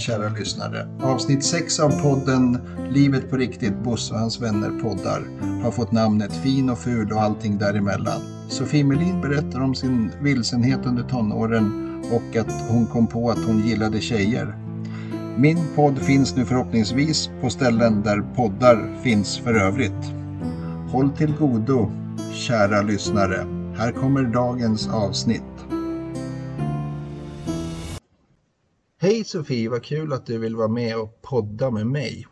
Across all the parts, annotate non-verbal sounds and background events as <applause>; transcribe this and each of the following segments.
kära lyssnare. Avsnitt 6 av podden Livet på riktigt, Bosse och hans vänner poddar har fått namnet Fin och ful och allting däremellan. Sofie Melin berättar om sin vilsenhet under tonåren och att hon kom på att hon gillade tjejer. Min podd finns nu förhoppningsvis på ställen där poddar finns för övrigt. Håll till godo, kära lyssnare. Här kommer dagens avsnitt. Hej Sofie, vad kul att du vill vara med och podda med mig.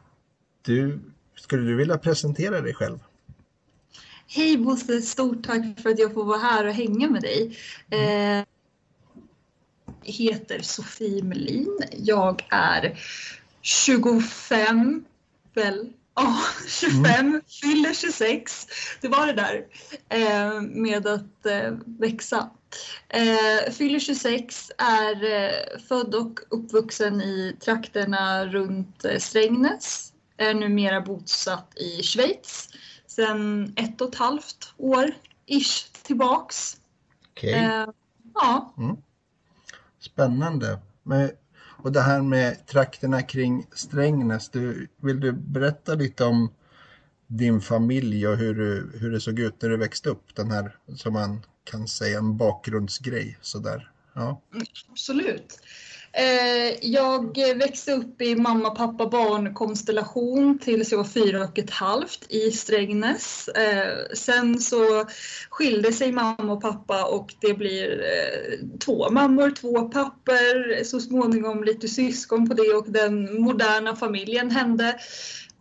Du, skulle du vilja presentera dig själv? Hej Bosse, stort tack för att jag får vara här och hänga med dig. Eh, heter Sofie Melin. Jag är 25, väl? Ja, <laughs> 25, mm. fyller 26. Det var det där eh, med att eh, växa. Eh, fyller 26, är eh, född och uppvuxen i trakterna runt eh, Strängnäs. Är numera bosatt i Schweiz sedan ett och ett halvt år ish tillbaks. Okej. Okay. Eh, ja. Mm. Spännande. Men, och det här med trakterna kring Strängnäs, du, vill du berätta lite om din familj och hur, hur det såg ut när du växte upp? Den här som man kan säga en bakgrundsgrej sådär. Ja. Mm, absolut. Eh, jag växte upp i mamma, pappa, barn konstellation tills jag var fyra och ett halvt i Strängnäs. Eh, sen så skilde sig mamma och pappa och det blir eh, två mammor, två pappor, så småningom lite syskon på det och den moderna familjen hände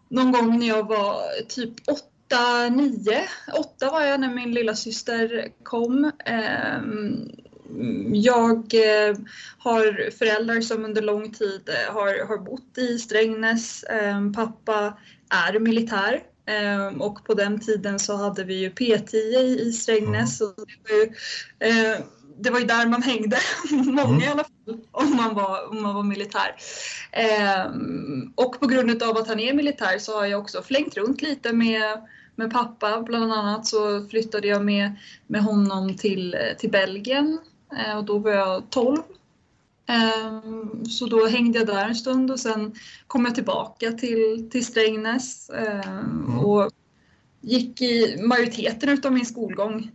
någon gång när jag var typ åtta åtta, nio, åtta var jag när min lilla syster kom. Ehm, jag eh, har föräldrar som under lång tid eh, har, har bott i Strängnäs. Ehm, pappa är militär ehm, och på den tiden så hade vi ju P10 i Strängnäs. Mm. det, var ju, eh, det var ju där man hängde, <laughs> många mm. i alla fall, om man var, om man var militär. och på grund av att han är militär så har jag också flängt runt lite med med pappa bland annat så flyttade jag med, med honom till, till Belgien eh, och då var jag 12. Ehm, så då hängde jag där en stund och sen kom jag tillbaka till, till Strängnäs ehm, mm. och gick i majoriteten av min skolgång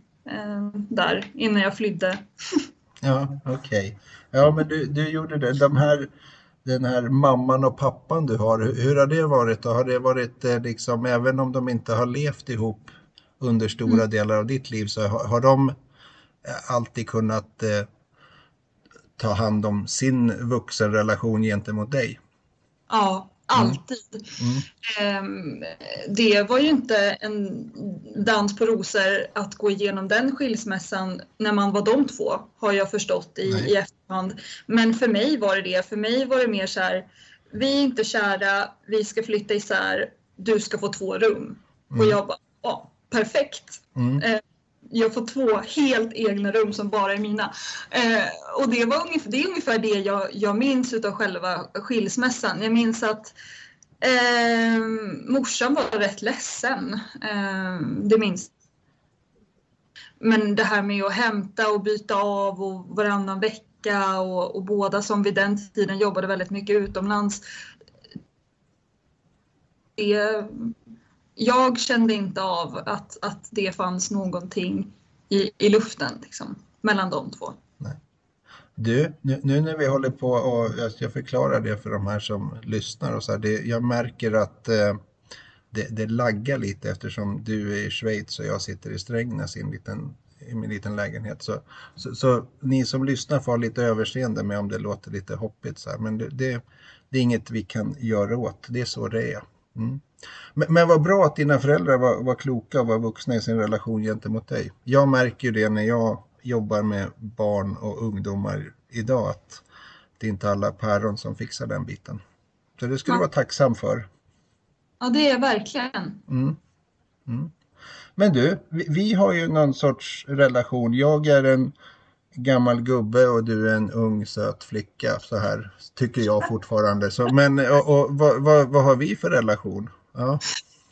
där innan jag flydde. <laughs> Ja, okej. Okay. Ja, men du, du gjorde det. De här den här mamman och pappan du har, hur har det varit? Då? Har det varit eh, liksom, även om de inte har levt ihop under stora mm. delar av ditt liv, så har, har de eh, alltid kunnat eh, ta hand om sin vuxenrelation gentemot dig? Ja, alltid. Mm. Mm. Det var ju inte en dans på rosor att gå igenom den skilsmässan när man var de två, har jag förstått i, i efterhand. Men för mig var det det. För mig var det mer så här, vi är inte kära, vi ska flytta isär, du ska få två rum. Mm. Och jag bara, ja, perfekt. Mm. Jag får två helt egna rum som bara är mina. Eh, och det, var ungefär, det är ungefär det jag, jag minns av själva skilsmässan. Jag minns att eh, morsan var rätt ledsen. Eh, det minns Men det här med att hämta och byta av och varannan vecka och, och båda som vid den tiden jobbade väldigt mycket utomlands. Det, jag kände inte av att, att det fanns någonting i, i luften liksom, mellan de två. Nej. Du, nu, nu, när vi håller på och jag förklarar det för de här som lyssnar och så här, det, jag märker att eh, det, det laggar lite eftersom du är i Schweiz och jag sitter i Strängnäs i en liten i min liten lägenhet. Så, så, så, ni som lyssnar får ha lite överseende med om det låter lite hoppigt så här. Men det, det, det är inget vi kan göra åt. Det är så det är. Mm. Men, men vad bra att dina föräldrar var, var kloka och var vuxna i sin relation gentemot dig. Jag märker ju det när jag jobbar med barn och ungdomar idag att det är inte alla päron som fixar den biten. Så det skulle du vara tacksam för. Ja, det är jag verkligen. Mm. Mm. Men du, vi, vi, har ju någon sorts relation. Jag är en gammal gubbe och du är en ung söt flicka. Så här tycker jag fortfarande. Så, men och, och, vad, vad, vad har vi för relation? Ja.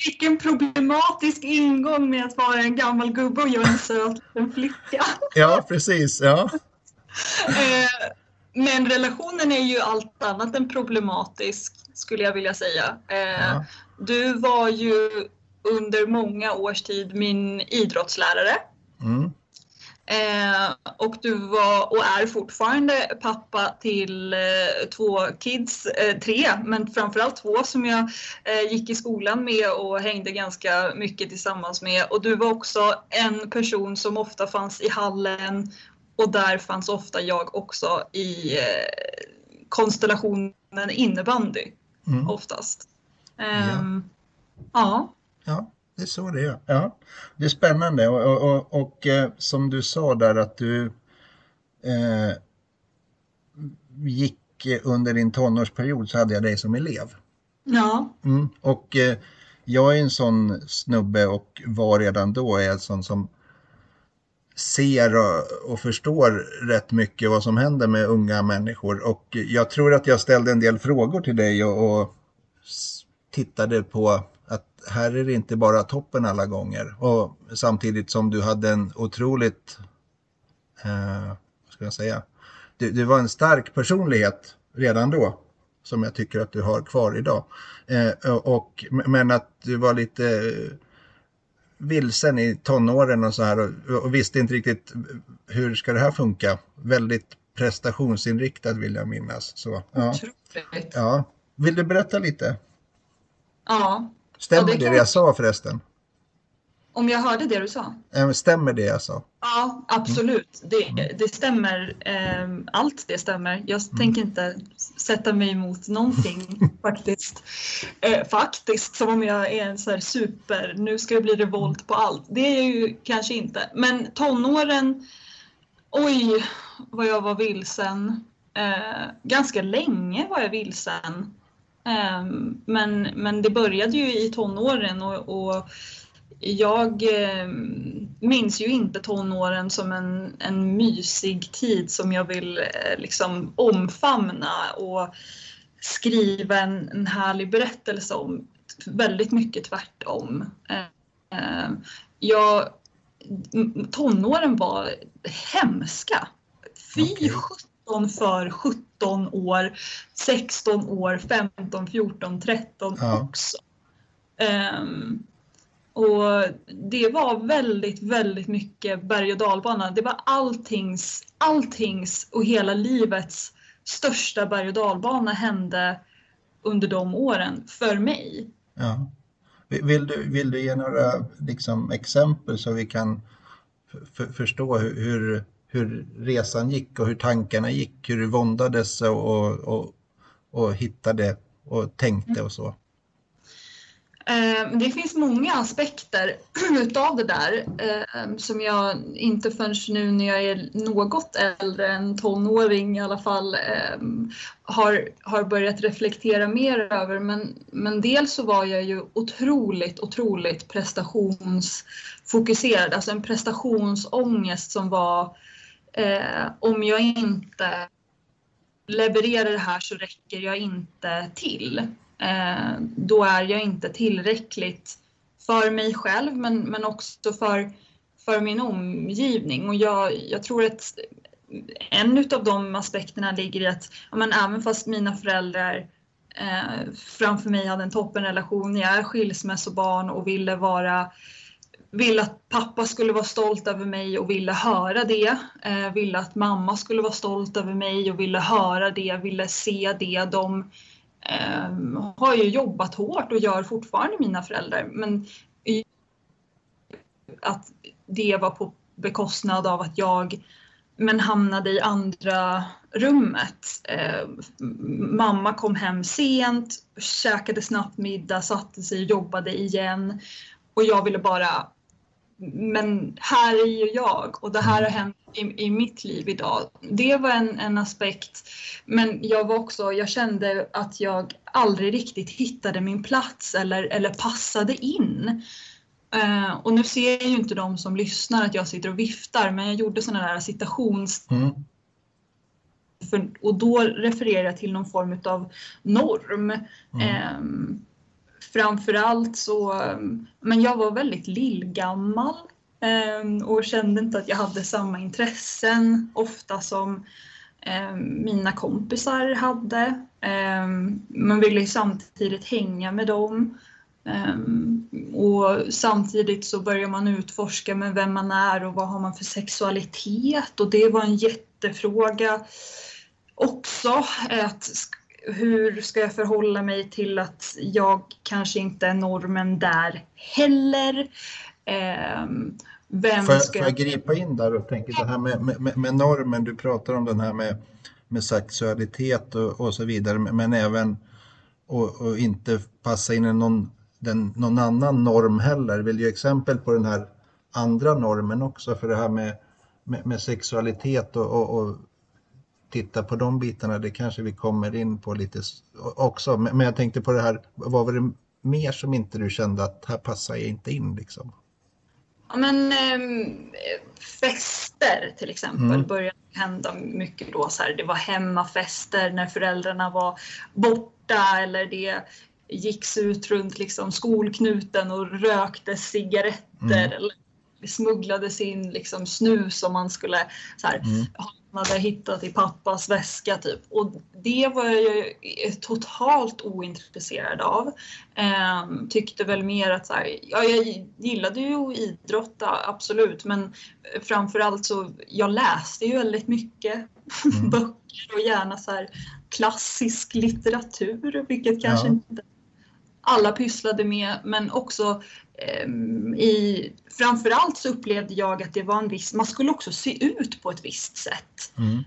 Vilken problematisk ingång med att vara en gammal gubbe och jag en söt liten flicka. Ja, precis. Ja. Eh, men relationen är ju allt annat än problematisk skulle jag vilja säga. Eh, ja. Du var ju under många års tid min idrottslärare. Mm. Eh, och du var och är fortfarande pappa till eh, två kids, eh, tre, men framförallt två som jag eh, gick i skolan med och hängde ganska mycket tillsammans med. Och du var också en person som ofta fanns i hallen och där fanns ofta jag också i eh, konstellationen innebandy mm. oftast. ja. Ehm, ja. ja det är så det är. Ja, det är spännande och, och, och, och eh, som du sa där att du eh, gick under din tonårsperiod så hade jag dig som elev. Ja. Mm, och eh, jag är en sån snubbe och var redan då är en sån som ser och, och, förstår rätt mycket vad som händer med unga människor och jag tror att jag ställde en del frågor till dig och, och tittade på att här är det inte bara toppen alla gånger. Och samtidigt som du hade en otroligt, eh, vad ska jag säga, du, du, var en stark personlighet redan då som jag tycker att du har kvar idag. Eh, och, men att du var lite vilsen i tonåren och så här och, och, visste inte riktigt hur ska det här funka. Väldigt prestationsinriktad vill jag minnas. Så, ja. ja. Vill du berätta lite? Ja, Stämmer ja, det, det jag sa förresten? Om jag hörde det du sa? Stämmer det jag sa? Ja, absolut. Mm. Det, det stämmer. Ehm, allt det stämmer. Jag mm. tänker inte sätta mig emot någonting <laughs> faktiskt. Eh, faktiskt, som om jag är en så här super, nu ska det bli revolt på allt. Det är jag ju kanske inte. Men tonåren, oj vad jag var vilsen. Eh, ganska länge var jag vilsen. Ehm, men, men det började ju i tonåren och, och jag ehm, minns ju inte tonåren som en, en mysig tid som jag vill eh, liksom omfamna och skriva en, en härlig berättelse om. Väldigt mycket tvärtom. Ehm, jag, tonåren var hemska. Fy okay. 17 för 17 år, 16 år, 15, 14, 13 ja. också. Um, och det var väldigt, väldigt mycket berg och dalbana. Det var alltings, alltings och hela livets största berg och dalbana hände under de åren för mig. Ja. Vill, du, vill du ge några liksom, exempel så vi kan förstå hur, hur, hur resan gick och hur tankarna gick, hur du våndades och, och, och hittade och tänkte och så? Eh, det finns många aspekter <clears throat> utav det där eh, som jag inte förrän nu när jag är något äldre än tonåring i alla fall eh, har, har börjat reflektera mer över. Men, men dels så var jag ju otroligt, otroligt prestationsfokuserad, alltså en prestationsångest som var eh, om jag inte levererar det här så räcker jag inte till. Eh, då är jag inte tillräckligt för mig själv men, men också för, för min omgivning. Och jag, jag tror att en av de aspekterna ligger i att ja, men även fast mina föräldrar eh, framför mig hade en toppenrelation, jag är skilsmässobarn och ville vara ville att pappa skulle vara stolt över mig och ville höra det. Eh, ville att mamma skulle vara stolt över mig och ville höra det, ville se det. De eh, har ju jobbat hårt och gör fortfarande mina föräldrar. Men att det var på bekostnad av att jag men hamnade i andra rummet. Eh, mamma kom hem sent, käkade snabbt middag, satte sig och jobbade igen. Och jag ville bara men här är ju jag och det här har hänt i, i mitt liv idag. Det var en, en aspekt. Men jag var också, jag kände att jag aldrig riktigt hittade min plats eller, eller passade in. Uh, och nu ser ju inte de som lyssnar att jag sitter och viftar, men jag gjorde sådana där citations... Mm. För, och då refererar jag till någon form av norm. Mm. Um, framförallt så, men jag var väldigt lillgammal ehm, och kände inte att jag hade samma intressen ofta som ehm, mina kompisar hade. Ehm, man ville ju samtidigt hänga med dem. Och samtidigt så börjar man utforska med vem man är och vad har man för sexualitet och det var en jättefråga också. Att, hur ska jag förhålla mig till att jag kanske inte är normen där heller? Um, vem får, jag, ska får jag gripa in där och tänka så här med, med, med, normen, du pratar om den här med, med sexualitet och, och så vidare, men även och, och inte passa in i någon den, någon annan norm heller. Vill ge exempel på den här andra normen också för det här med, med, med sexualitet och, och, och, titta på de bitarna. Det kanske vi kommer in på lite också. Men, jag tänkte på det här, vad var det mer som inte du kände att här passar jag inte in liksom? Ja men eh, fester till exempel mm. började hända mycket då så här. Det var hemmafester när föräldrarna var borta eller det gicks ut runt liksom skolknuten och rökte cigaretter. Mm. Eller smugglades in liksom snus som man skulle så här, mm. hade hittat i pappas väska typ. Och det var jag totalt ointresserad av. Ehm, tyckte väl mer att så här, ja, jag gillade ju att idrotta absolut men framförallt så jag läste ju väldigt mycket <laughs> mm. böcker och gärna så här klassisk litteratur vilket kanske ja. inte alla pysslade med men också eh, i, framförallt så upplevde jag att det var en viss, man skulle också se ut på ett visst sätt. Mm.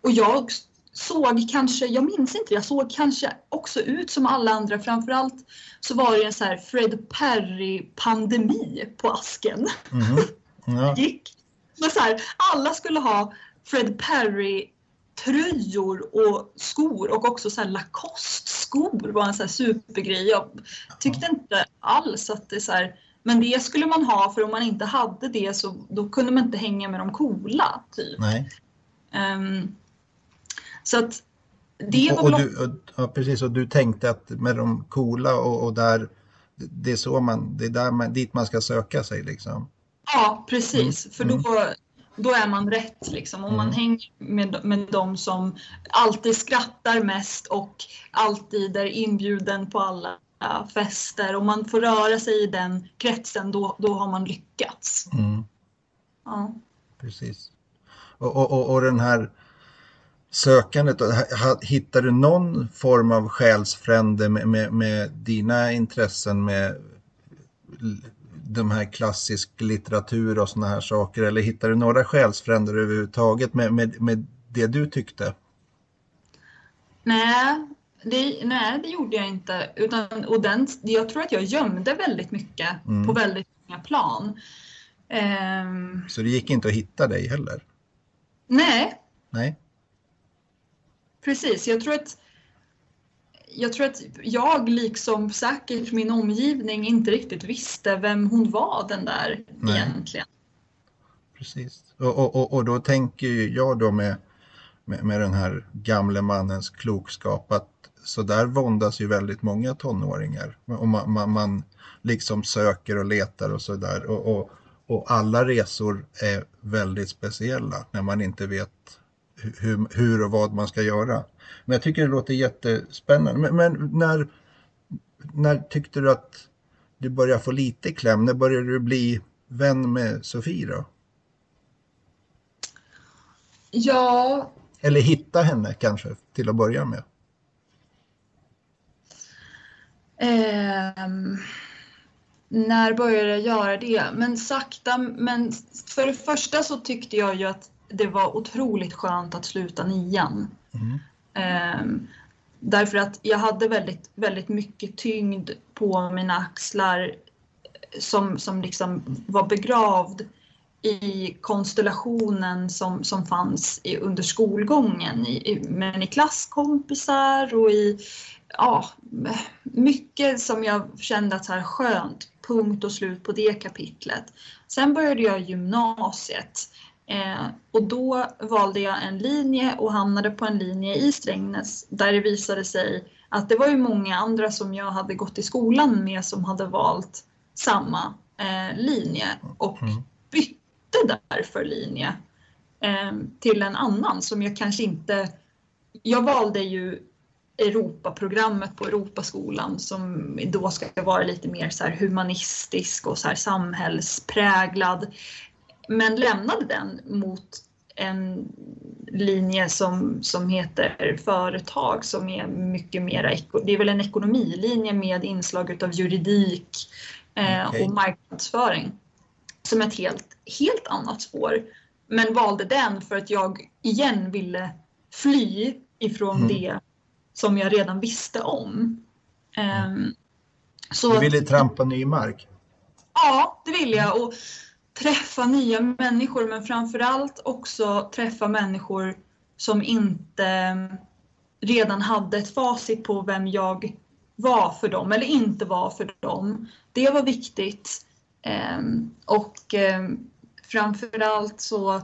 Och jag såg kanske, jag minns inte, jag såg kanske också ut som alla andra. Framförallt så var det en så här Fred Perry-pandemi på asken. Mm. Ja. <laughs> gick. Men så här, alla skulle ha Fred Perry tröjor och skor och också så Lacoste-skor var en så supergrej. Jag tyckte inte alls att det är så här, men det skulle man ha för om man inte hade det så då kunde man inte hänga med de coola. Typ. Nej. Um, så att det var och, och du, och, ja, precis, och du tänkte att med de coola och, och där, det är så man, det är där man, dit man ska söka sig liksom. Ja, precis. Mm. För då, mm då är man rätt. Liksom. Om man mm. hänger med, med de som alltid skrattar mest och alltid är inbjuden på alla fester och man får röra sig i den kretsen, då, då har man lyckats. Mm. Ja. Precis. Och, och, och den här sökandet, hittar du någon form av själsfrände med, med, med dina intressen med de här klassisk litteratur och såna här saker? Eller hittar du några själsfränder överhuvudtaget med, med, med det du tyckte? Nej, det, nej, det gjorde jag inte. Utan, och den, jag tror att jag gömde väldigt mycket mm. på väldigt många plan. Um, Så det gick inte att hitta dig heller? Nej. Nej. Precis, jag tror att jag tror att jag, liksom säkert min omgivning, inte riktigt visste vem hon var den där Nej. egentligen. Precis. Och, och, och då tänker jag då med, med, med den här gamle mannens klokskap att så där våndas ju väldigt många tonåringar. Och man, man, man liksom söker och letar och så där. Och, och, och alla resor är väldigt speciella när man inte vet hur, hur och vad man ska göra. Men jag tycker det låter jättespännande. Men, men, när, när tyckte du att du började få lite kläm? När började du bli vän med Sofie då? Ja. Eller hitta henne kanske till att börja med? Um, när började jag göra det? Men sakta, men för det första så tyckte jag ju att det var otroligt skönt att sluta nian. Mm. Ehm, därför att jag hade väldigt, väldigt mycket tyngd på mina axlar eh, som, som liksom var begravd i konstellationen som, som fanns i, under skolgången. I, men i klasskompisar och i ja, mycket som jag kände att så här skönt, punkt och slut på det kapitlet. Sen började jag gymnasiet Eh, och då valde jag en linje och hamnade på en linje i Strängnäs där det visade sig att det var ju många andra som jag hade gått i skolan med som hade valt samma eh, linje och mm. bytte därför linje. eh, till en annan som jag kanske inte... Jag valde ju Europaprogrammet på Europaskolan som då ska vara lite mer så humanistisk och så samhällspräglad. Men lämnade den mot en linje som, som heter företag som är mycket mer, det är väl en ekonomilinje med inslag av juridik eh, okay. och marknadsföring. Som ett helt, helt annat spår. Men valde den för att jag igen ville fly ifrån mm. det som jag redan visste om. Um, så du ville trampa ny mark? Ja, det vill jag. Och träffa nya människor men framförallt också träffa människor som inte redan hade ett facit på vem jag var för dem eller inte var för dem. Det var viktigt. Ehm, och ehm, framförallt så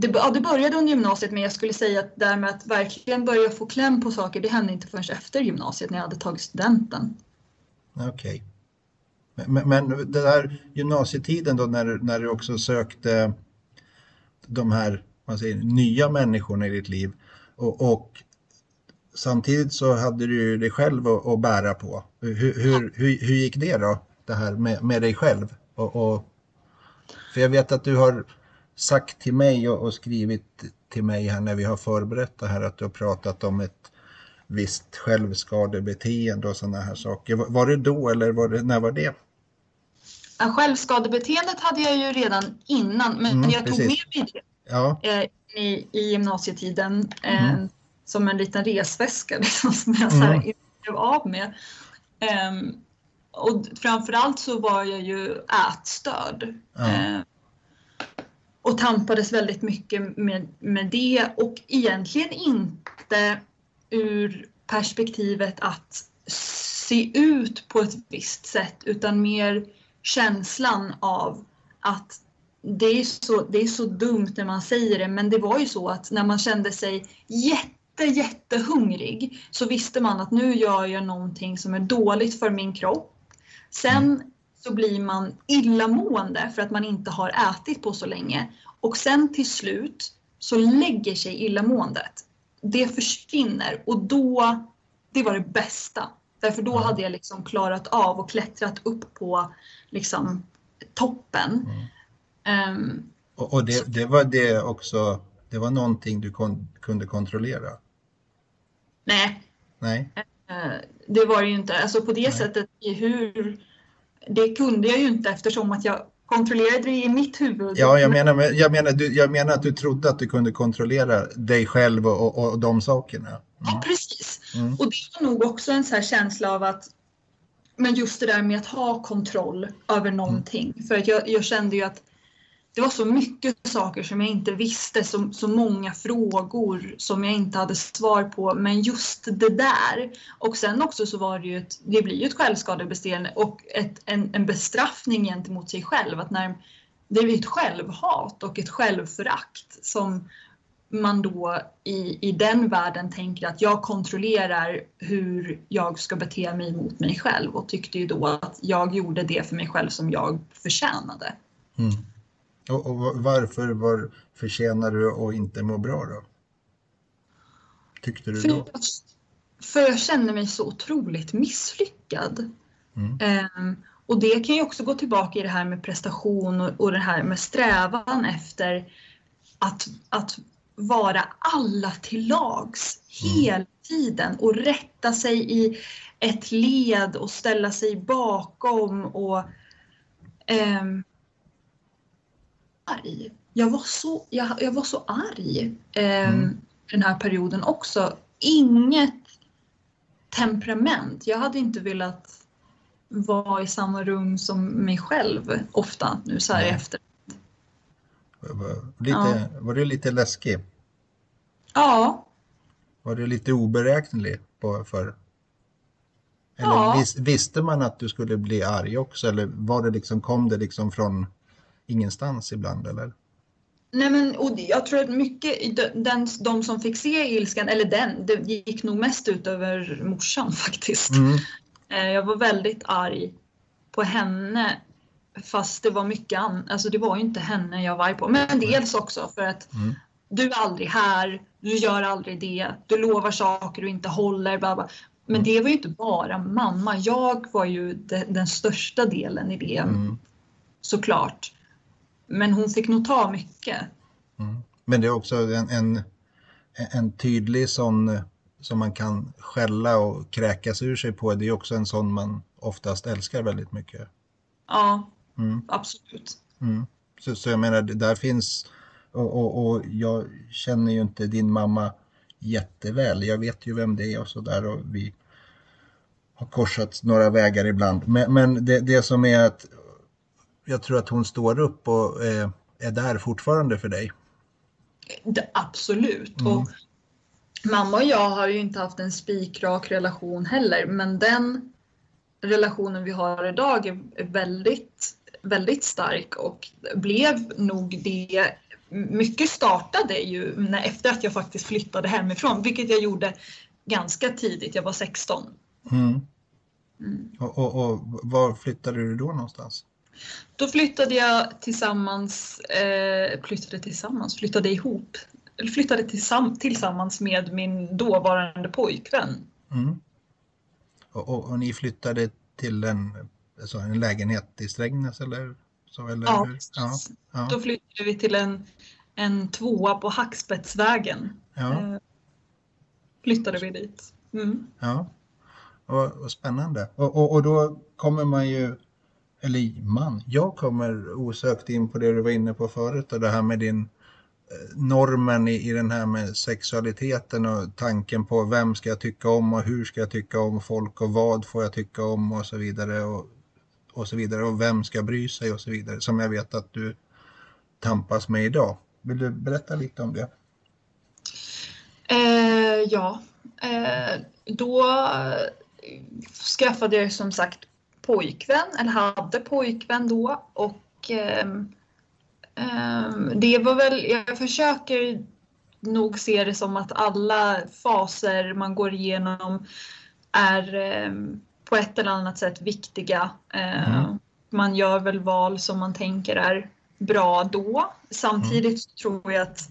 det, ja, det började under gymnasiet men jag skulle säga att det med att verkligen börja få kläm på saker det hände inte förrän efter gymnasiet när jag hade tagit studenten. Okej. Okay. Men, men den där gymnasietiden då när, när du också sökte de här man säger, nya människorna i ditt liv och, och samtidigt så hade du ju dig själv att, att bära på. Hur, hur, hur, hur, gick det då? Det här med, med dig själv? Och, och, för jag vet att du har sagt till mig och, och, skrivit till mig här när vi har förberett det här att du har pratat om ett visst självskadebeteende och sådana här saker. Var, var det då eller var det, när var det? Ja, självskadebeteendet hade jag ju redan innan men mm, jag precis. tog med mig det ja. Eh, i, i gymnasietiden eh, mm. som en liten resväska <laughs> liksom, som jag så här, mm. blev av med. Um, och framförallt så var jag ju ätstörd. Ja. Uh, och tampades väldigt mycket med, med det och egentligen inte ur perspektivet att se ut på ett visst sätt utan mer känslan av att det är, så, det är så dumt när man säger det men det var ju så att när man kände sig jätte jättehungrig så visste man att nu gör jag någonting som är dåligt för min kropp. Sen så blir man illamående för att man inte har ätit på så länge. Och sen till slut så lägger sig illamåendet. Det försvinner och då, det var det bästa. Därför då hade jag liksom klarat av och klättrat upp på liksom toppen. Mm. Um, och, och det, det, var det också, det var någonting du kon, kunde kontrollera? Nej. Nej. Uh, det var det ju inte. Alltså på det Nej. sättet hur det kunde jag ju inte eftersom att jag kontrollerade det i mitt huvud. Ja, jag menar, jag menar, du, jag menar att du trodde att du kunde kontrollera dig själv och, och, och de sakerna. Mm. Ja, precis. Mm. Och det var nog också en så känsla av att men just det där med att ha kontroll över någonting. Mm. För att jag, jag kände ju att det var så mycket saker som jag inte visste, så, så många frågor som jag inte hade svar på. Men just det där. Och sen också så var det ju ett, det blir ju ett självskadebeteende och ett, en, en bestraffning gentemot sig själv. Att när, det är ett självhat och ett självförakt som man då i, i den världen tänker att jag kontrollerar hur jag ska bete mig mot mig själv och tyckte ju då att jag gjorde det för mig själv som jag förtjänade. Mm. Och, och varför var, förtjänar du att inte må bra då? Tyckte du för, då? För jag känner mig så otroligt misslyckad. Mm. Um, och det kan ju också gå tillbaka i det här med prestation och, och det här med strävan efter att, att vara alla till lags mm. hela tiden och rätta sig i ett led och ställa sig bakom och um, arg. Jag var så, jag, jag var så arg eh, mm. den här perioden också. Inget temperament. Jag hade inte velat vara i samma rum som mig själv ofta nu så här i efter. Lite, ja. Var du lite läskig? Ja. Var du lite oberäknelig på, för? Eller ja. vis, visste man att du skulle bli arg också eller var det liksom, kom det liksom från ingenstans ibland eller? Nej men och jag tror att mycket, den, de som fick se ilskan, eller den, det gick nog mest ut över morsan <laughs> faktiskt. Mm. Eh, jag var väldigt arg på henne Fast det var mycket annat, alltså det var ju inte henne jag var arg på. Men dels också för att Mm. du är aldrig här, du gör aldrig det, du lovar saker du inte håller. Bla bla. Men Mm. det var ju inte bara mamma. Jag var ju de, den största delen i det Mm. såklart. Men hon fick nog ta mycket. Mm. Men det är också en, en, en tydlig sån som man kan skälla och kräkas ur sig på. Det är också en sån man oftast älskar väldigt mycket. Ja, Mm. absolut. Mm. Så, så jag menar, där finns, och, och, och jag känner ju inte din mamma jätteväl. Jag vet ju vem det är och sådär och vi har korsat några vägar ibland. Men, men det, det som är att jag tror att hon står upp och eh, är där fortfarande för dig. Det, absolut. Mm. Och mamma och jag har ju inte haft en spikrak relation heller, men den relationen vi har idag är väldigt, väldigt stark och blev nog det. Mycket startade ju när, efter att jag faktiskt flyttade hemifrån, vilket jag gjorde ganska tidigt. Jag var 16. Mm. Mm. Och, och, och var flyttade du då någonstans? Då flyttade jag tillsammans, eh, flyttade tillsammans, flyttade ihop, flyttade tillsam, tillsammans med min dåvarande pojkvän. Mm. Och, och, och ni flyttade till en, alltså en lägenhet i Strängnäs eller så? Eller Ja, hur? ja, ja, Då flyttade vi till en, en tvåa på Hackspettsvägen. ja, Eh, flyttade vi dit. Mm. ja. Och, och spännande. Och, och, då kommer man ju, eller man, jag kommer osökt in på det du var inne på förut och det här med din normen i, i den här med sexualiteten och tanken på vem ska jag tycka om och hur ska jag tycka om folk och vad får jag tycka om och så vidare och, och så vidare och vem ska bry sig och så vidare som jag vet att du tampas med idag. Vill du berätta lite om det? Eh, ja, eh, då eh, skaffade jag som sagt pojkvän, eller hade pojkvän då. Och eh, det var väl, jag försöker nog se det som att alla faser man går igenom är ehm, på ett eller annat sätt viktiga. Eh, Mm. Man gör väl val som man tänker är bra då. Samtidigt så tror jag att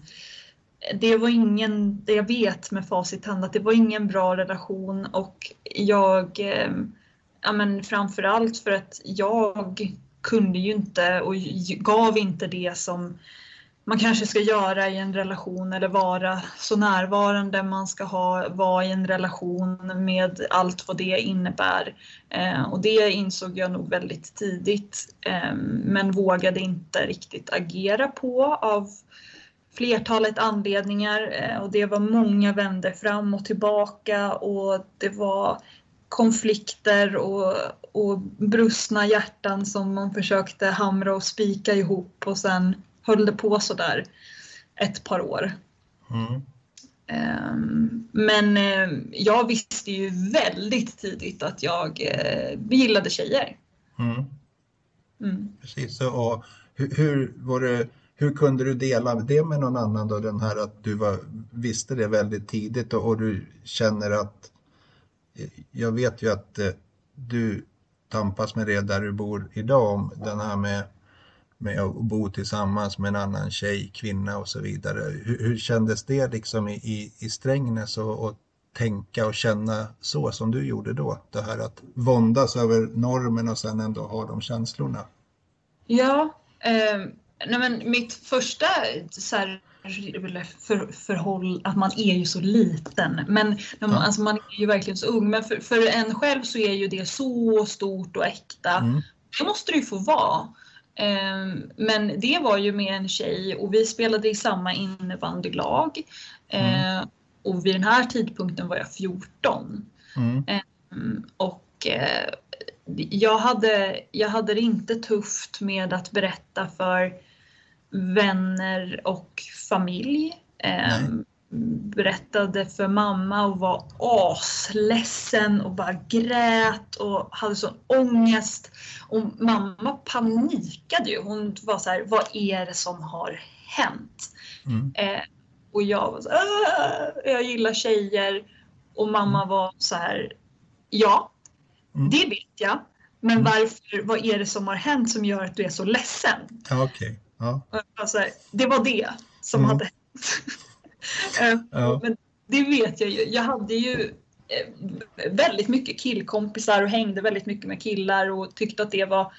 det var ingen, det jag vet med facit hand, att det var ingen bra relation och jag, ja men framförallt för att jag kunde ju inte och gav inte det som man kanske ska göra i en relation eller vara så närvarande man ska ha, vara i en relation med allt vad det innebär. Eh, och det insåg jag nog väldigt tidigt eh, men vågade inte riktigt agera på av flertalet anledningar eh, och det var många vänder fram och tillbaka och det var konflikter och, och brustna hjärtan som man försökte hamra och spika ihop och sen höll det på sådär ett par år. Mm. Ehm, Men eh, jag visste ju väldigt tidigt att jag eh, gillade tjejer. Mm. Mm. Precis, Så, och hur, hur, det, hur kunde du dela det med någon annan då, den här att du var, visste det väldigt tidigt och, och du känner att, jag vet ju att eh, du tampas med det där du bor idag, om den här med, med att bo tillsammans med en annan tjej, kvinna och så vidare. Hur, hur kändes det liksom i, i, i Strängnäs och, och tänka och känna så som du gjorde då? Det här att våndas över normen och sen ändå ha de känslorna. Ja, eh, nej men mitt första så här, för, förhåll, att man är ju så liten. Men man, Ja. alltså man är ju verkligen så ung. Men för, för en själv så är ju det så stort och äkta. Mm. Det måste det ju få vara. Eh, men det var ju med en tjej och vi spelade i samma innebandylag. Eh, och vid den här tidpunkten var jag 14. Mm. Mm, Och eh, jag, hade, jag hade det inte tufft med att berätta för vänner och familj. Eh, berättade för mamma och var asledsen och bara grät och hade sån ångest. Och mamma panikade ju. Hon var så här, vad är det som har hänt? Mm. Eh, och jag var så här, "Ah, jag gillar tjejer. Och mamma var så här, ja, Mm. det vet jag. Men Mm. varför, vad är det som har hänt som gör att du är så ledsen? Ja, okej. Ja. Alltså, det var det som Mm. hade hänt. <laughs> Eh, Ja. Men det vet jag ju. Jag hade ju eh, väldigt mycket killkompisar och hängde väldigt mycket med killar och tyckte att det var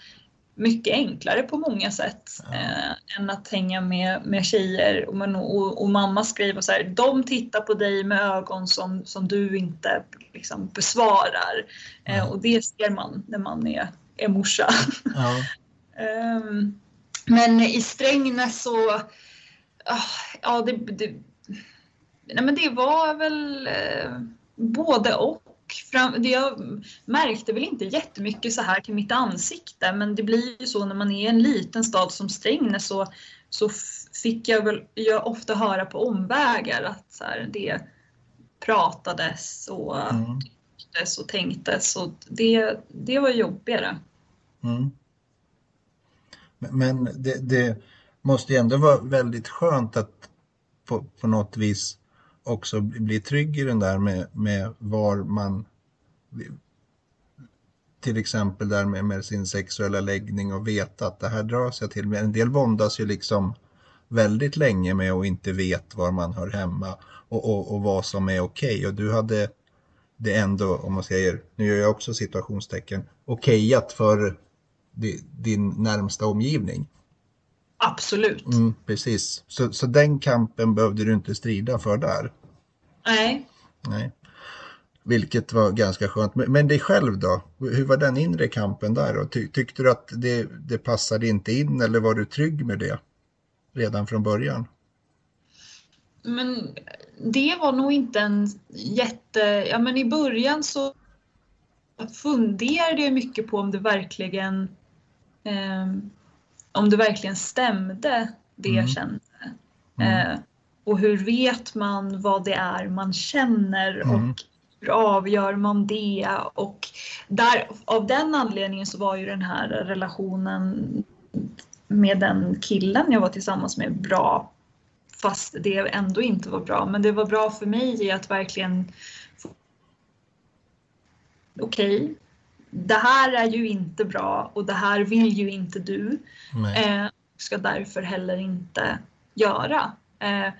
mycket enklare på många sätt Ja. eh, än att hänga med, med tjejer. Och, men, och, och mamma skriver så här, de tittar på dig med ögon som, som du inte liksom, besvarar. Eh, Ja. och det ser man när man är, är morsa. Ja. <laughs> Ehm, men i Strängnäs så, ah, ja det, det, nej men det var väl eh, både och. Fram, det jag märkte väl inte jättemycket så här till mitt ansikte men det blir ju så när man är i en liten stad som Strängnäs så, så fick jag väl jag ofta höra på omvägar att så här, det pratades och Mm. tycktes och tänktes och det, det var jobbigare. Mm. Men- det, det måste ju ändå vara väldigt skönt att på, på något vis också bli bli trygg i den där med, med var man till exempel där med, med sin sexuella läggning och veta att det här dras jag till. Men en del våndas ju liksom väldigt länge med och inte vet var man hör hemma och, och, och vad som är okej. Och du hade det ändå, om man säger, nu gör jag också situationstecken, okejat för din närmsta omgivning. Absolut. Mm, precis. Så, så den kampen behövde du inte strida för där. Nej. Nej. Vilket var ganska skönt. Men, men dig själv då? Hur var den inre kampen där? Och ty, tyckte du att det, det passade inte in eller var du trygg med det redan från början? Men det var nog inte en jätte... Ja, men i början så funderade jag mycket på om det verkligen om det verkligen stämde det Mm. jag kände. Mm. Eh, och hur vet man vad det är man känner Mm. och hur avgör man det? Och där, av den anledningen så var ju den här relationen med den killen jag var tillsammans med bra fast det ändå inte var bra. Men det var bra för mig i att verkligen Okej, det här är ju inte bra och det här vill ju inte du. Eh, ska därför heller inte göra. Eh,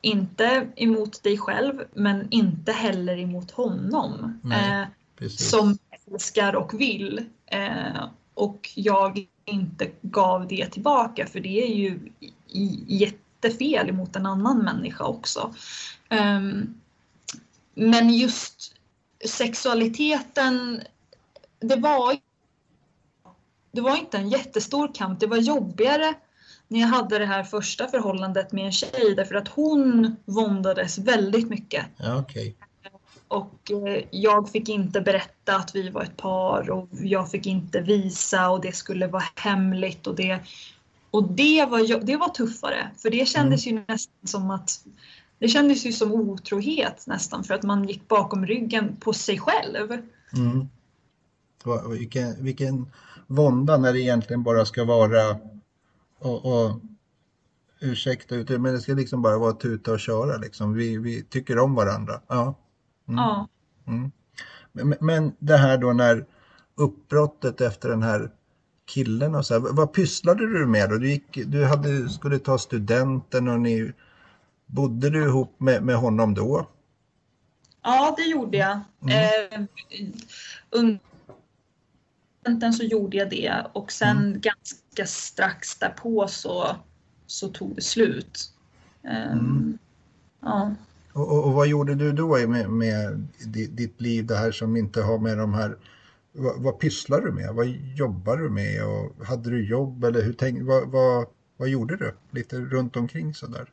inte emot dig själv men inte heller emot honom. Nej, Eh, som älskar och vill. Eh, och jag inte gav det tillbaka för det är ju jättefel emot en annan människa också. Ehm, men just sexualiteten, det var, det var inte en jättestor kamp. Det var jobbigare när jag hade det här första förhållandet med en tjej därför att hon våndades väldigt mycket. Ja, okej. Och eh, jag fick inte berätta att vi var ett par och jag fick inte visa och det skulle vara hemligt och det och det var, det var tuffare för det kändes ju nästan som att det kändes ju som otrohet nästan för att man gick bakom ryggen på sig själv. Mm. Vilken, vilken vånda när det egentligen bara ska vara och, och ursäkta men det ska liksom bara vara tuta och köra liksom. Vi, vi tycker om varandra. Ja. Mm. Ja. Mm. Men, men det här då när uppbrottet efter den här killen och så här, vad pysslade du med då? Du, gick, du hade, skulle ta studenten och ni bodde du ihop med, med honom då? Ja, det gjorde jag. Mm. Eh, studenten så gjorde jag det och sen ganska strax därpå så, så tog det slut. Eh, Mm. Ja. Och, och, och vad gjorde du då med, med di- ditt liv, det här som inte har med de här, vad, vad pysslar du med? Vad jobbar du med? Och hade du jobb eller hur tänk, vad, vad, vad gjorde du? Lite runt omkring sådär.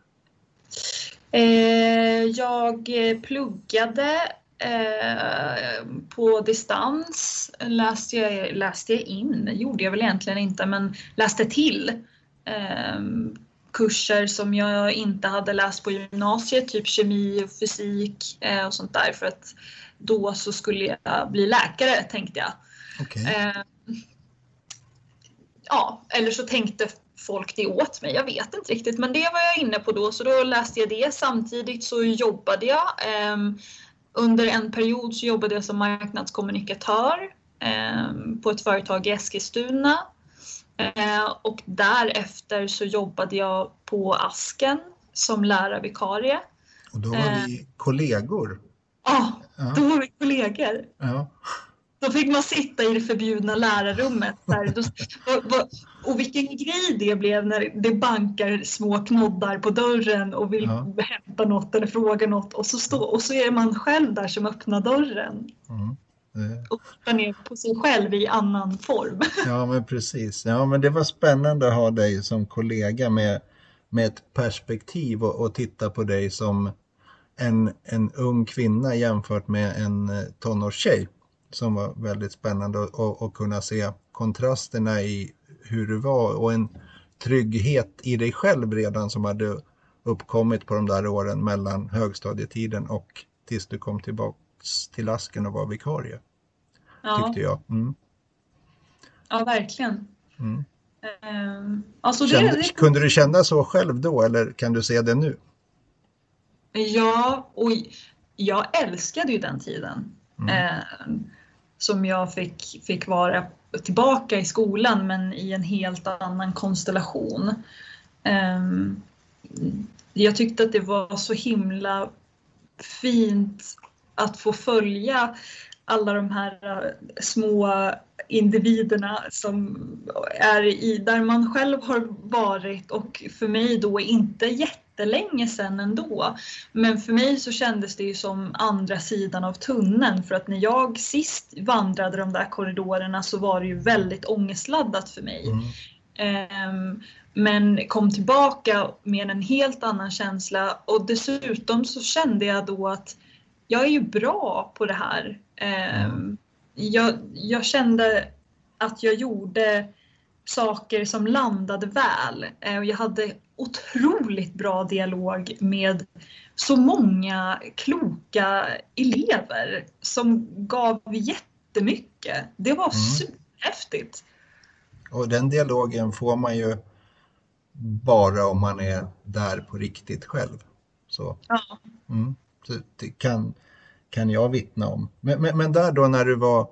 Eh, jag pluggade eh, på distans. Läste jag, läste jag in, gjorde jag väl egentligen inte, men läste till eh, kurser som jag inte hade läst på gymnasiet, typ kemi och fysik och sånt där för att då så skulle jag bli läkare tänkte jag. Eh, ja, eller så tänkte folk det åt mig. Jag vet inte riktigt, men det var jag inne på då, så då läste jag det. Samtidigt så jobbade jag. ehm, under en period så jobbade jag som marknadskommunikatör eh, på ett företag i Eskilstuna. Eh, och därefter så jobbade jag på Asken som lärarvikarie. Och då var vi kollegor. Ja, då var vi kollegor. Ja. Då fick man sitta i det förbjudna lärarrummet. Där. Och vilken grej det blev när det bankar små knoddar på dörren och vill ja. hämta något eller fråga något och så, stå, och så är man själv där som öppnar dörren. Mm. Och tittar ner på sig själv i annan form. Ja men precis. Ja men det var spännande att ha dig som kollega med, med ett perspektiv och, och titta på dig som en, en ung kvinna jämfört med en eh, tonårstjej som var väldigt spännande att kunna se kontrasterna i hur du var och en trygghet i dig själv redan som hade uppkommit på de där åren mellan högstadietiden och tills du kom tillbaks till asken och var vikarie. Ja. Tyckte jag. Mm. Ja, verkligen. Mm. Um, alltså Kände, det... Kunde du känna så själv då eller kan du se det nu? Ja, och jag älskade ju den tiden. Mm. Eh, som jag fick, fick vara tillbaka i skolan men i en helt annan konstellation. Ehm, jag tyckte att det var så himla fint att få följa alla de här eh, små individerna som är i, där man själv har varit och för mig då inte jättelänge sedan ändå. Men för mig så kändes det ju som andra sidan av tunneln för att när jag sist vandrade de där korridorerna så var det ju väldigt ångestladdat för mig. Mm. Um, men kom tillbaka med en helt annan känsla och dessutom så kände jag då att jag är ju bra på det här. Um, jag, jag kände att jag gjorde saker som landade väl. Eh, jag hade otroligt bra dialog med så många kloka elever som gav jättemycket. Det var mm. superhäftigt. Och den dialogen får man ju bara om man är där på riktigt själv. Så, ja. mm, det kan, kan jag vittna om. Men, men, men där då när du var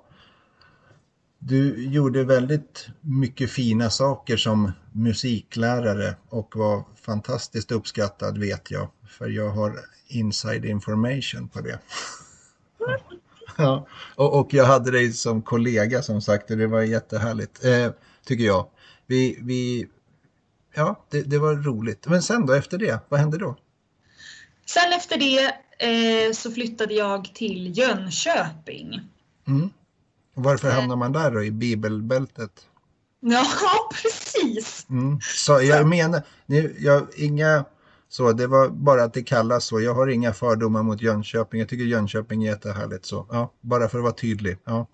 du gjorde väldigt mycket fina saker som musiklärare och var fantastiskt uppskattad vet jag. För jag har inside information på det. <laughs> ja, och, och, jag hade dig som kollega som sagt och det var jättehärligt, eh, tycker jag. Vi, vi, ja, det, det, var roligt. Men sen då, efter det, vad hände då? Sen efter det eh, så flyttade jag till Jönköping. Mm. Varför hamnar man där då, i bibelbältet? <laughs> Ja, precis. Mm. Så jag menar, nu, jag, inga så, det var bara att det kallas så. Jag har inga fördomar mot Jönköping. Jag tycker Jönköping är jättehärligt. Så, ja, bara för att vara tydlig. Ja.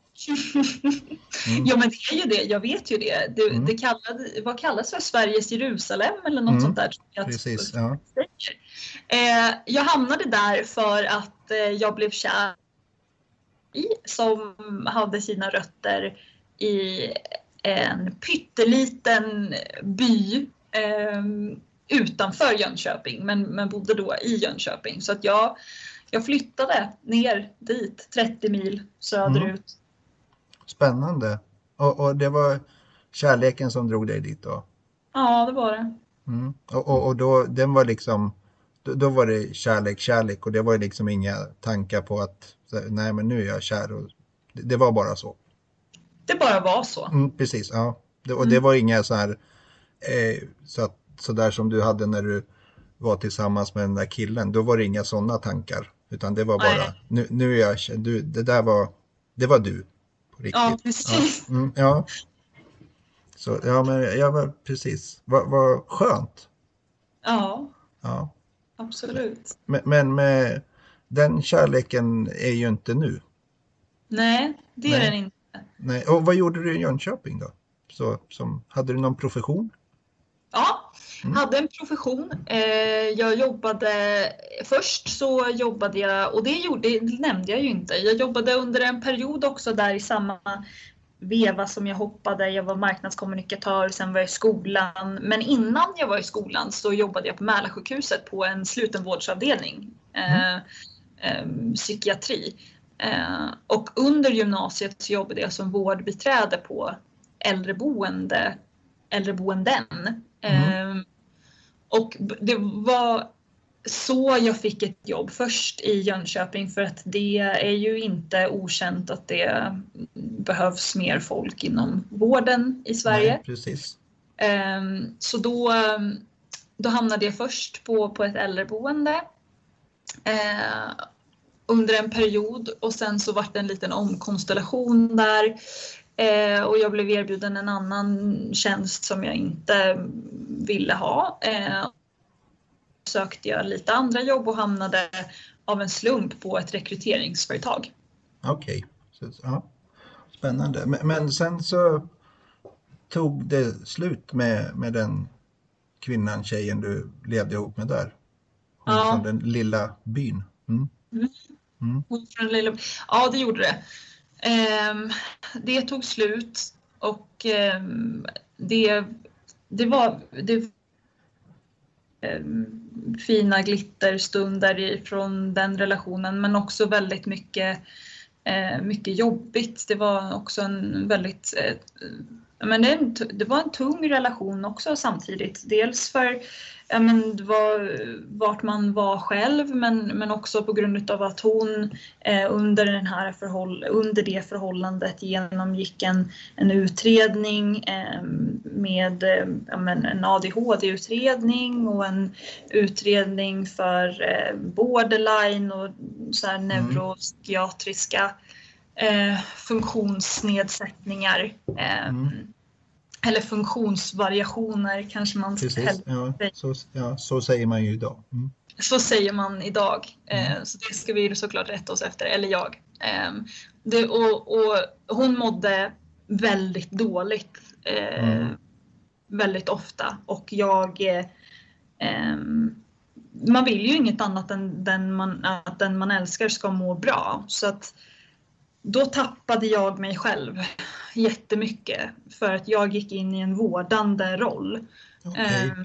Mm. <laughs> ja men det är ju det, jag vet ju det. Det, mm. det kallade, vad kallas för Sveriges Jerusalem eller något mm. sånt där. Jag Precis, ja. Eh, jag hamnade där för att eh, jag blev kär som hade sina rötter i en pytteliten by eh, utanför Jönköping men, men bodde då i Jönköping. Så att jag, jag flyttade ner dit 30 mil söderut. Mm. Spännande. Och, och, det var kärleken som drog dig dit då? Ja, det var det. Mm. Och, och, och, då, den var liksom, då, var det kärlek, kärlek och det var liksom inga tankar på att nej men nu är jag kär. Och det, det var bara så. Det bara var så. Mm, precis, ja. Det, och mm. det var inga så här, eh, så, att, så där som du hade när du var tillsammans med den där killen. Då var det inga sådana tankar. Utan det var bara, nu, nu är jag, du, det där var, det var du. På riktigt. Ja, precis. Ja, mm, ja. Så, ja, men, ja, men precis. Vad va skönt. Ja. Ja. Absolut. Men, men med den kärleken är ju inte nu. Nej, det Nej. är den inte. Nej. Och vad gjorde du i Jönköping då? Så, som, hade du någon profession? Ja, mm. hade en profession. Eh, jag jobbade, först så jobbade jag, och det, gjorde, det nämnde jag ju inte, jag jobbade under en period också där i samma veva som jag hoppade. Jag var marknadskommunikatör, sen var jag i skolan. Men innan jag var i skolan så jobbade jag på Mälarsjukhuset på en slutenvårdsavdelning. Mm. Eh, eh, psykiatri. Eh, och under gymnasiet så jobbade jag som vårdbiträde på äldreboende, äldreboenden. Mm. Eh, och det var så jag fick ett jobb först i Jönköping för att det är ju inte okänt att det behövs mer folk inom vården i Sverige. Nej, precis. Ehm, Så då, då hamnade jag först på, på ett äldreboende eh, under en period och sen så vart det en liten omkonstellation där eh, och jag blev erbjuden en annan tjänst som jag inte ville ha. Sökte jag lite andra jobb och hamnade av en slump på ett rekryteringsföretag. Okej. Så, Ja. Spännande. Men, men sen så tog det slut med, med den kvinnan, tjejen du levde ihop med där. Hon Ja. från den lilla byn. Mm. Hon från lilla... Ja, det gjorde det. Ehm, det tog slut och ehm, det, det var det, ehm, fina glitterstunder ifrån den relationen men också väldigt mycket, eh, mycket jobbigt. Det var också en väldigt eh, men det, det var en tung relation också samtidigt. Dels för men var vart man var själv men, men också på grund av att hon eh, under, den här förhåll, under det förhållandet genomgick en, en utredning eh, med eh, men en ADHD-utredning och en utredning för eh, borderline och så här neuropsykiatriska eh, funktionsnedsättningar. Mm. Eller funktionsvariationer kanske man Precis. Ja, så, ja, så säger man ju idag. Mm. Så säger man idag. Eh, så det ska vi såklart rätta oss efter, eller jag. Eh, det, och, och hon mådde väldigt dåligt eh, Mm. väldigt ofta och jag eh, ehm, man vill ju inget annat än den man, att den man älskar ska må bra. Så att då tappade jag mig själv jättemycket för att jag gick in i en vårdande roll. Okej. Ehm,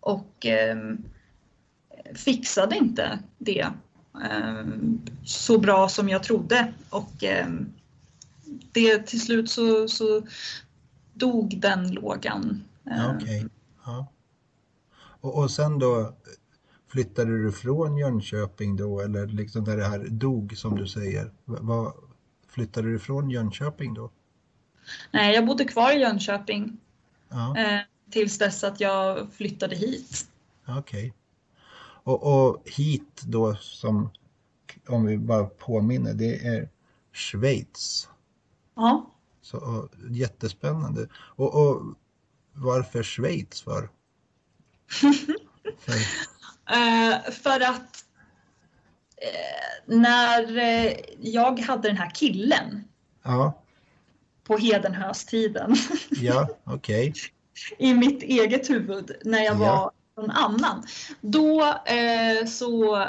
och ehm, fixade inte det ehm, så bra som jag trodde. Och ehm, det, till slut så, så dog den lågan. Ehm, Okej. Ja. Och, och sen då flyttade du från Jönköping då eller liksom när det här dog som du säger? Va- Vad, flyttade du från Jönköping då? Nej, jag bodde kvar i Jönköping Ja, eh, tills dess att jag flyttade hit. okej. Och, och hit då som, om vi bara påminner, det är Schweiz. Ja. Så, och, jättespännande. Och, och varför Schweiz för? <laughs> för Eh, för att eh, när eh, jag hade den här killen ja, på Hedenhöstiden <laughs> ja, okej. i mitt eget huvud när jag Ja. var någon annan. Då så,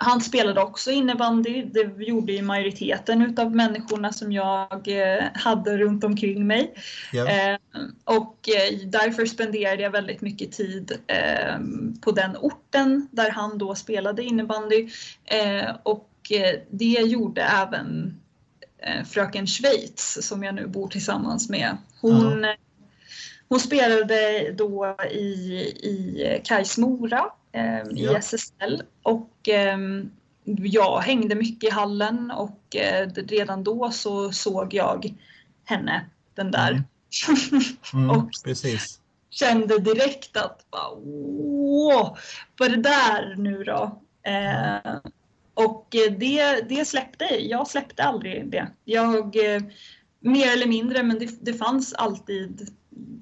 han spelade också innebandy. Det gjorde ju majoriteten utav människorna som jag eh, hade runt omkring mig. Eh, och eh, därför spenderade jag väldigt mycket tid eh, på den orten där han då spelade innebandy. Och det gjorde även fröken Schweiz som jag nu bor tillsammans med. Hon, hon spelade då i, i Kais Mora eh, i Ja. SSL och eh, jag hängde mycket i hallen och eh, redan då så såg jag henne, den där. Mm. <laughs> mm, och- precis. Kände direkt att bara, åh, vad är det där nu då? Eh, och eh, det, det släppte, jag släppte aldrig det. Jag, eh, mer eller mindre, men det, det fanns alltid,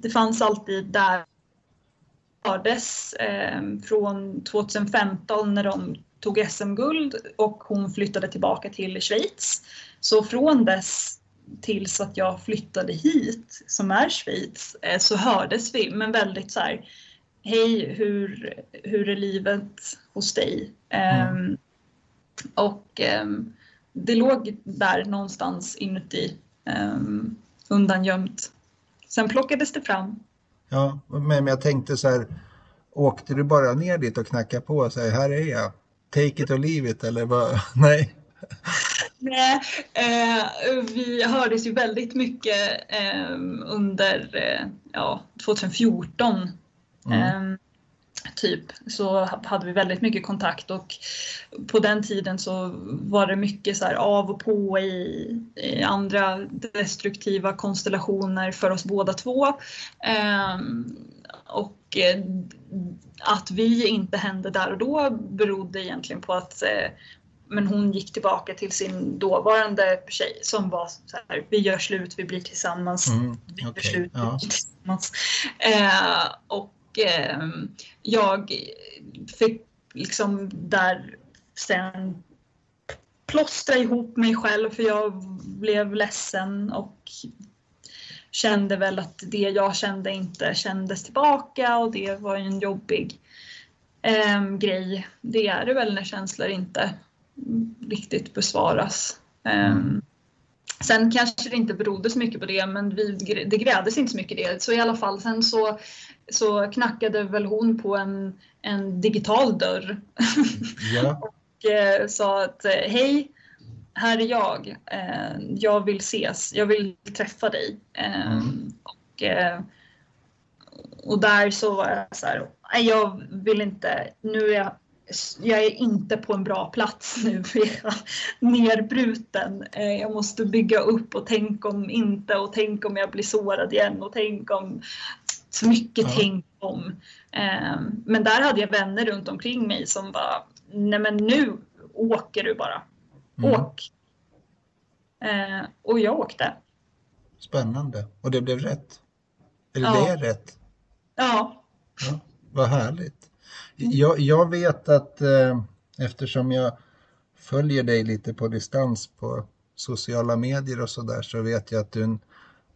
det fanns alltid där hördes eh, från 2015 när de tog SM-guld och hon flyttade tillbaka till Schweiz. Så från dess tills att jag flyttade hit, som är Schweiz, eh, så hördes vi, men väldigt så här, hej, hur, hur är livet hos dig? Ehm, och ehm, det låg där någonstans inuti, um, undangömt. Sen plockades det fram. Ja, men jag tänkte så här, åkte du bara ner dit och knackade på och sa här är jag, take it or leave it eller vad? <laughs> Nej, Nej, eh, vi hördes ju väldigt mycket eh, under eh, ja, 2014. Mm. Typ så hade vi väldigt mycket kontakt och på den tiden så var det mycket så av och på i, i andra destruktiva konstellationer för oss båda två. Ehm, och eh, att vi inte hände där och då berodde egentligen på att eh, men hon gick tillbaka till sin dåvarande tjej som var så här, vi gör slut, vi blir tillsammans. Mm, vi gör slut, ja. vi blir tillsammans. Eh, och eh, jag fick liksom där sen plåstra ihop mig själv för jag blev ledsen och kände väl att det jag kände inte kändes tillbaka och det var en jobbig eh, grej. Det är det väl när känslor inte riktigt besvaras. Eh, sen kanske det inte berodde så mycket på det, men vi, det grävdes inte så mycket i det. Så i alla fall, sen så, så knackade väl hon på en, en digital dörr <laughs> ja. och eh, sa att eh, hej, här är jag. Eh, jag vill ses, jag vill träffa dig. Eh, mm. och, eh, och där så var jag så här, jag vill inte, nu är jag jag är inte på en bra plats nu <laughs> för jag är nerbruten. Eh, jag måste bygga upp och tänk om inte och tänk om jag blir sårad igen och tänk om så mycket ja. tänk om. Eh, men där hade jag vänner runt omkring mig som bara, nej men nu åker du bara. Mm. Åk! Eh, och jag åkte. Spännande. Och det blev rätt? Eller ja. det är rätt? Ja. ja. Vad härligt. Jag, jag vet att eh, eftersom jag följer dig lite på distans på sociala medier och sådär så vet jag att du är en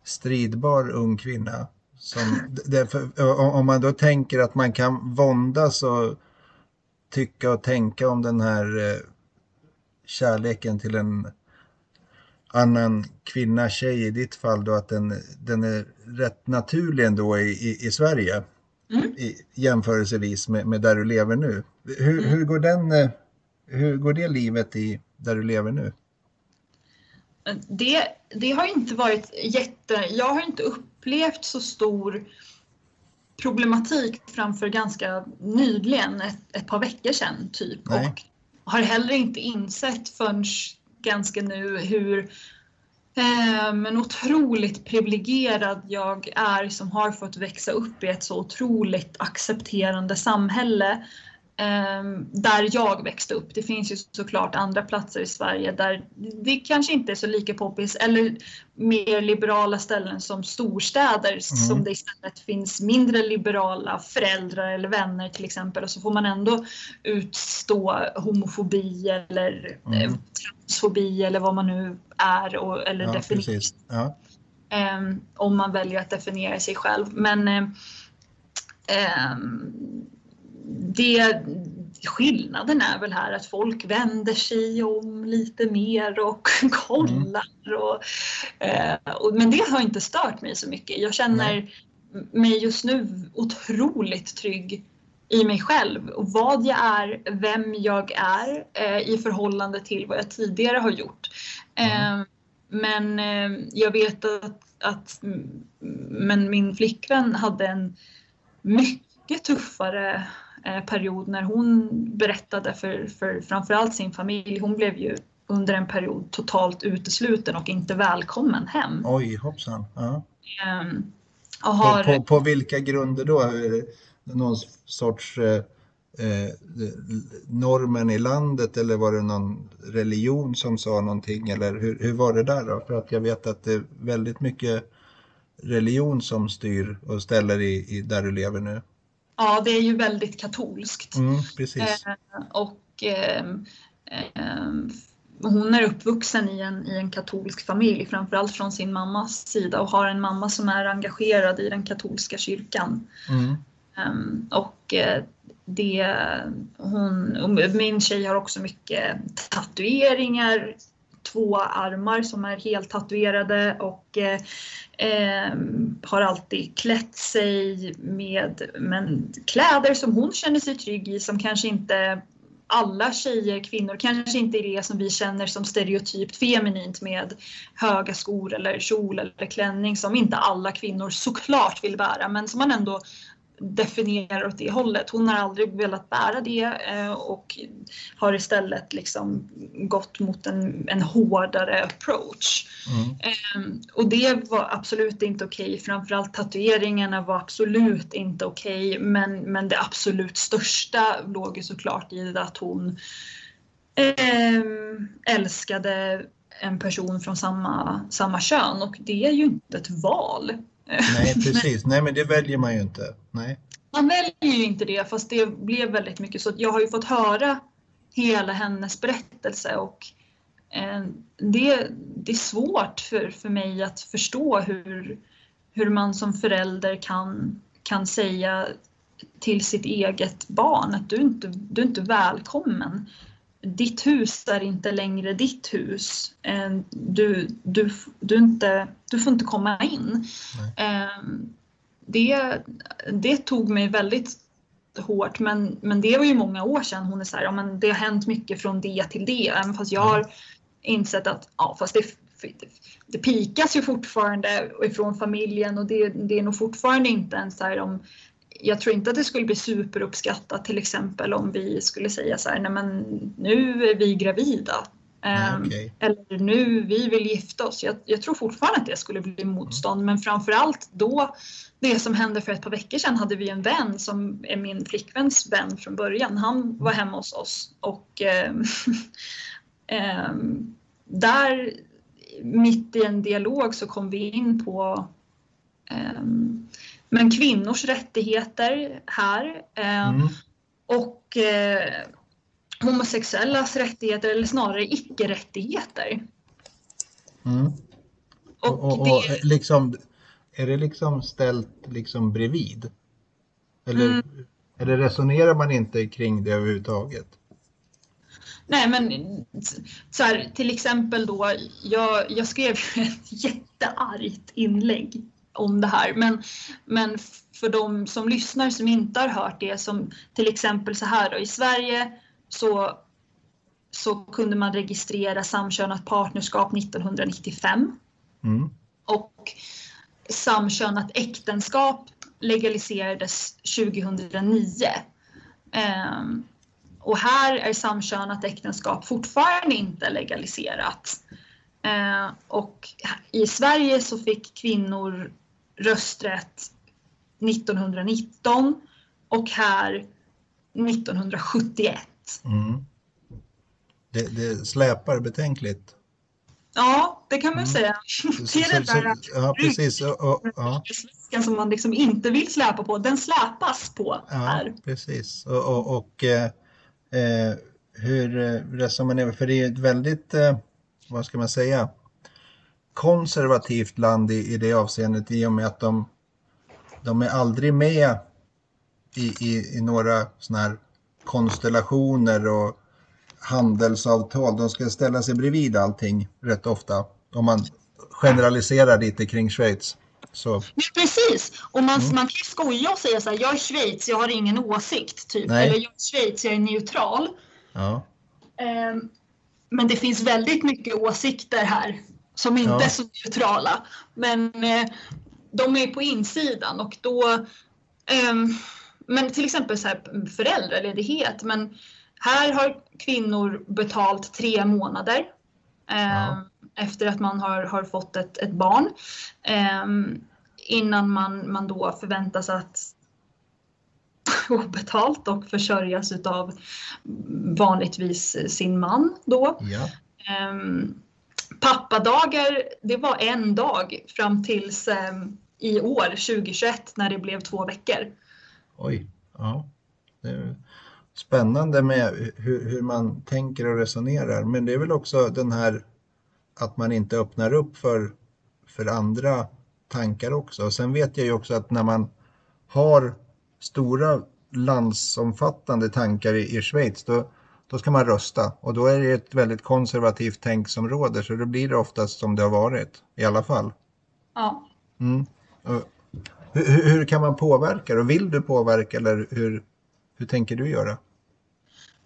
stridbar ung kvinna. Som, därför, om man då tänker att man kan våndas och tycka och tänka om den här eh, kärleken till en annan kvinna, tjej i ditt fall då, att den, den är rätt naturlig ändå i, i, i Sverige mm. i, jämförelsevis med, med, där du lever nu. Hur, mm. hur, går den, eh, hur går det livet i där du lever nu? Det, det har inte varit jätte... Jag har inte upplevt så stor problematik framför ganska nyligen, ett, ett par veckor sedan typ. Nej. Och har heller inte insett förrän ganska nu hur Eh, men otroligt privilegierad jag är som har fått växa upp i ett så otroligt accepterande samhälle där jag växte upp. Det finns ju såklart andra platser i Sverige där det kanske inte är så lika poppis eller mer liberala ställen som storstäder mm. som det istället finns mindre liberala föräldrar eller vänner till exempel och så får man ändå utstå homofobi eller mm. Eh, transfobi eller vad man nu är och, eller ja, definierar ja. um, om man väljer att definiera sig själv. Men um, det, skillnaden är väl här att folk vänder sig om lite mer och <laughs> kollar. Mm. Och, eh, och, men det har inte stört mig så mycket. Jag känner mig just nu otroligt trygg i mig själv och vad jag är, vem jag är eh, i förhållande till vad jag tidigare har gjort. Eh, men eh, jag vet att, att men min flickvän hade en mycket tuffare period när hon berättade för, för framförallt sin familj. Hon blev ju under en period totalt utesluten och inte välkommen hem. Oj, hoppsan. Ja. Um, har... på, på, på, vilka grunder då? Någon sorts eh, eh, normen i landet eller var det någon religion som sa någonting eller hur, hur var det där då? För att jag vet att det är väldigt mycket religion som styr och ställer i, i där du lever nu. Ja, det är ju väldigt katolskt. Mm, precis. Eh, och eh, eh, hon är uppvuxen i en, i en katolsk familj, framförallt från sin mammas sida och har en mamma som är engagerad i den katolska kyrkan. Mm. Um, och eh, det, hon, min tjej har också mycket tatueringar, två armar som är helt tatuerade och eh, eh, har alltid klätt sig med men, kläder som hon känner sig trygg i som kanske inte alla tjejer, kvinnor, kanske inte är det som vi känner som stereotypt feminint med höga skor eller kjol eller klänning som inte alla kvinnor såklart vill bära men som man ändå definierar åt det hållet. Hon har aldrig velat bära det eh, och har istället liksom gått mot en, en hårdare approach. Mm. Ehm, och det var absolut inte okej. Okay. Framförallt tatueringarna var absolut inte okej. Okay. Men, men det absolut största låg ju såklart i att hon eh, älskade en person från samma, samma kön och det är ju inte ett val. Nej, <laughs> precis. Nej, men det väljer man ju inte. Nej. Man väljer ju inte det, fast det blev väldigt mycket så. Jag har ju fått höra hela hennes berättelse och eh, det, det är svårt för, för mig att förstå hur, hur man som förälder kan, kan säga till sitt eget barn att du inte du är inte välkommen ditt hus är inte längre ditt hus. Eh, du, du, du, inte, du får inte komma in. Mm. Det, det tog mig väldigt hårt men, men det var ju många år sedan. Hon är så här, ja, men det har hänt mycket från det till det. Även fast jag har insett att ja, fast det, det pikas ju fortfarande ifrån familjen och det, det är nog fortfarande inte ens så här om jag tror inte att det skulle bli superuppskattat till exempel om vi skulle säga så här, nej men nu är vi gravida. Um, okay. Eller nu, vi vill gifta oss. Jag, jag, tror fortfarande att det skulle bli motstånd mm. men framförallt då, det som hände för ett par veckor sedan hade vi en vän som är min flickväns vän från början. Han var hemma hos oss och um, <laughs> där mitt i en dialog så kom vi in på um, men kvinnors rättigheter här eh, mm. och eh, homosexuellas rättigheter eller snarare icke-rättigheter. Mm. Och, och, och, det... liksom, är det liksom ställt liksom bredvid? Eller, mm. eller resonerar man inte kring det överhuvudtaget? Nej men så här, till exempel då, jag, jag skrev ett <laughs> jätteargt inlägg om det här. Men, men för de som lyssnar som inte har hört det, som till exempel så här då, i Sverige så, så kunde man registrera samkönat partnerskap 1995. Mm. Och samkönat äktenskap legaliserades 2009. Um, och här är samkönat äktenskap fortfarande inte legaliserat. Uh, och i Sverige så fick kvinnor rösträtt 1919 och här 1971. Mm. Det, det släpar betänkligt. Ja, det kan man mm. säga. Det är den där ja, precis. Och, ja. som man liksom inte vill släpa på, den släpas på ja, här. Precis. Och, och, och eh, eh hur resonerar man? För det är ett väldigt, eh, vad ska man säga, konservativt land i, i det avseendet i och med att de, de är aldrig med i, i, i några sådana här konstellationer och handelsavtal. De ska ställa sig bredvid allting rätt ofta. Om man generaliserar lite kring Schweiz. Så. Ja, precis, och man, mm. man kan skoja och säga så här, jag är Schweiz, jag har ingen åsikt. Typ. Nej. Eller jag är Schweiz, jag är neutral. Ja. Um, men det finns väldigt mycket åsikter här som inte ja. är så neutrala. Men eh, de är på insidan och då eh, men till exempel så här föräldraledighet. Men här har kvinnor betalt tre månader eh, ja. efter att man har, har fått ett, ett barn. Eh, innan man, man då förväntas att <laughs> betalt och försörjas av vanligtvis sin man då. Ja. Um, Pappadagar, det var en dag fram tills eh, i år, 2021, när det blev två veckor. Oj, ja. spännande med hur, hur man tänker och resonerar. Men det är väl också den här att man inte öppnar upp för, för andra tankar också. Och sen vet jag ju också att när man har stora landsomfattande tankar i, i Schweiz, då, då ska man rösta och då är det ett väldigt konservativt tänk som råder så då blir det oftast som det har varit i alla fall. Ja. Mm. Hur, hur, kan man påverka och vill du påverka eller hur, hur tänker du göra?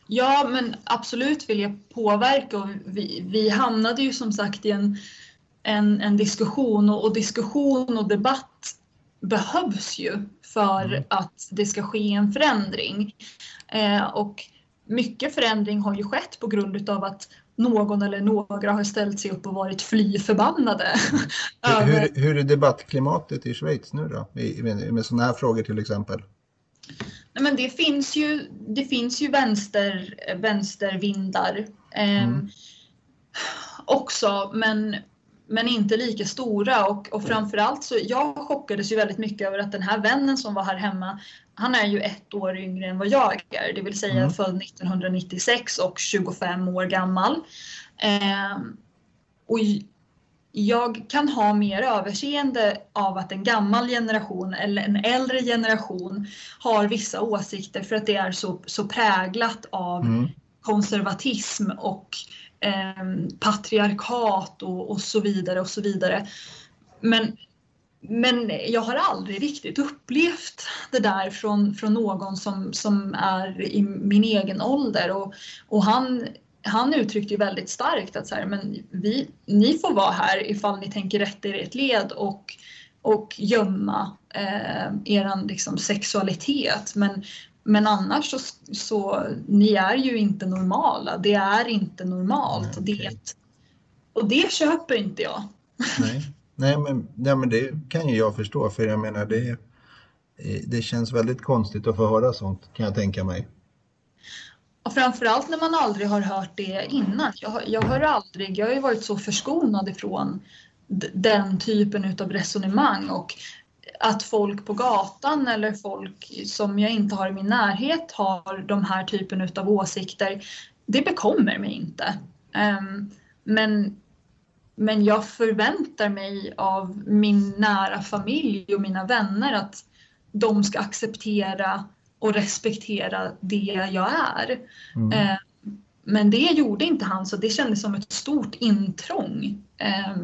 Ja, men absolut vill jag påverka och vi, vi hamnade ju som sagt i en, en, en diskussion och, och diskussion och debatt behövs ju för mm. att det ska ske en förändring. Eh, och mycket förändring har ju skett på grund av att någon eller några har ställt sig upp och varit fly förbannade. hur, hur, hur, är debattklimatet i Schweiz nu då? Med, med sådana här frågor till exempel? Nej, men det finns ju, det finns ju vänster, vänstervindar eh, mm. också, men, men inte lika stora. Och, och framförallt så jag chockades ju väldigt mycket över att den här vännen som var här hemma, han är ju ett år yngre än vad jag är, det vill säga mm. född 1996 och 25 år gammal. Eh, och jag kan ha mer överseende av att en gammal generation eller en äldre generation har vissa åsikter för att det är så, så präglat av mm. konservatism och eh, patriarkat och, och så vidare och så vidare. Men, men jag har aldrig riktigt upplevt det där från, från någon som, som är i min egen ålder och, och han han uttryckte ju väldigt starkt att så här, men vi, ni får vara här ifall ni tänker rätta er i ett led och, och gömma eh, er liksom sexualitet. Men, men annars så, så, ni är ju inte normala. Det är inte normalt. Nej, okay. det, och det köper inte jag. Nej, nej, men, nej, men det kan ju jag förstå för jag menar det, eh, det känns väldigt konstigt att få höra sånt kan jag tänka mig. Och framförallt när man aldrig har hört det innan. Jag, jag hör aldrig, jag har ju varit så förskonad ifrån den typen av resonemang och att folk på gatan eller folk som jag inte har i min närhet har de här typen av åsikter. Det bekommer mig inte. Um, men, men jag förväntar mig av min nära familj och mina vänner att de ska acceptera och respektera det jag är. Mm. Eh, men det gjorde inte han så det kändes som ett stort intrång. Eh,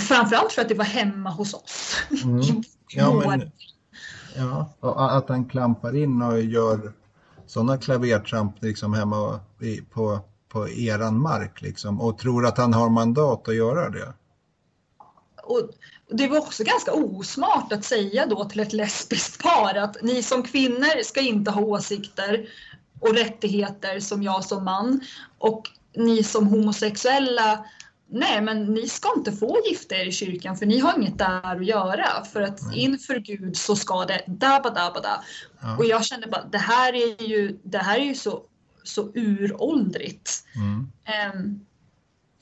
framförallt för att det var hemma hos oss. Mm. <laughs> ja, men, ja, och att han klampar in och gör sådana klavertramp liksom hemma på, på eran mark liksom, och tror att han har mandat att göra det. Och det var också ganska osmart att säga då till ett lesbiskt par att ni som kvinnor ska inte ha åsikter och rättigheter som jag som man och ni som homosexuella Nej, men ni ska inte få gifta er i kyrkan för ni har inget där att göra. För att Nej. inför Gud så ska det dabba dabba da. Ja. Och jag kände bara, det här är ju, det här är ju så, så uråldrigt. Mm. Um,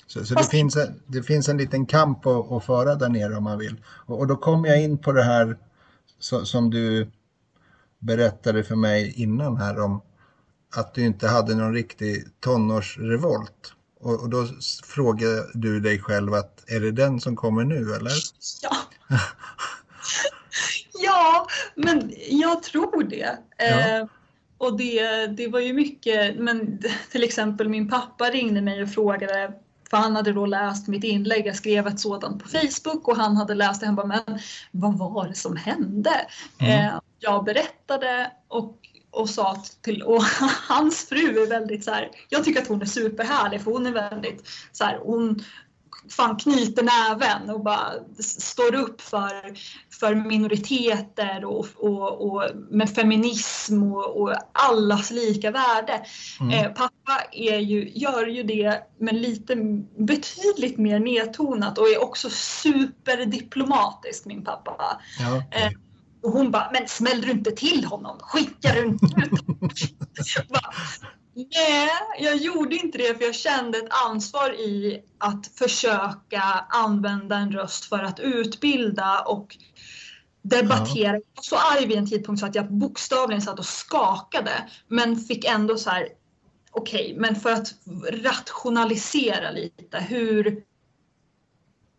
så, så det, finns en, det finns en liten kamp att, att föra där nere om man vill. Och, och då kommer jag in på det här så, som du berättade för mig innan här om att du inte hade någon riktig tonårsrevolt. Och, och då frågar du dig själv att är det den som kommer nu eller? Ja. <laughs> ja, men jag tror det. Ja. Och det, det var ju mycket, men <laughs> till exempel min pappa ringde mig och frågade för han hade då läst mitt inlägg, jag skrev ett sådant på Facebook och han hade läst det. Han bara, men vad var det som hände? Mm. Eh, jag berättade och, och sa till, och <laughs> hans fru är väldigt så här, jag tycker att hon är superhärlig för hon är väldigt så här, hon fan knyter näven och bara står upp för, för minoriteter och, och, och med feminism och, och allas lika värde. Mm. Eh, pappa är ju, gör ju det men lite betydligt mer nedtonat och är också superdiplomatisk min pappa. Ja, okay. eh, och hon bara, men smällde du inte till honom? Skickar du inte ut <laughs> honom? Nej, jag gjorde inte det för jag kände ett ansvar i att försöka använda en röst för att utbilda och debattera. Jag var så arg vid en tidpunkt så att jag bokstavligen satt och skakade men fick ändå så här okej, okay, men för att rationalisera lite hur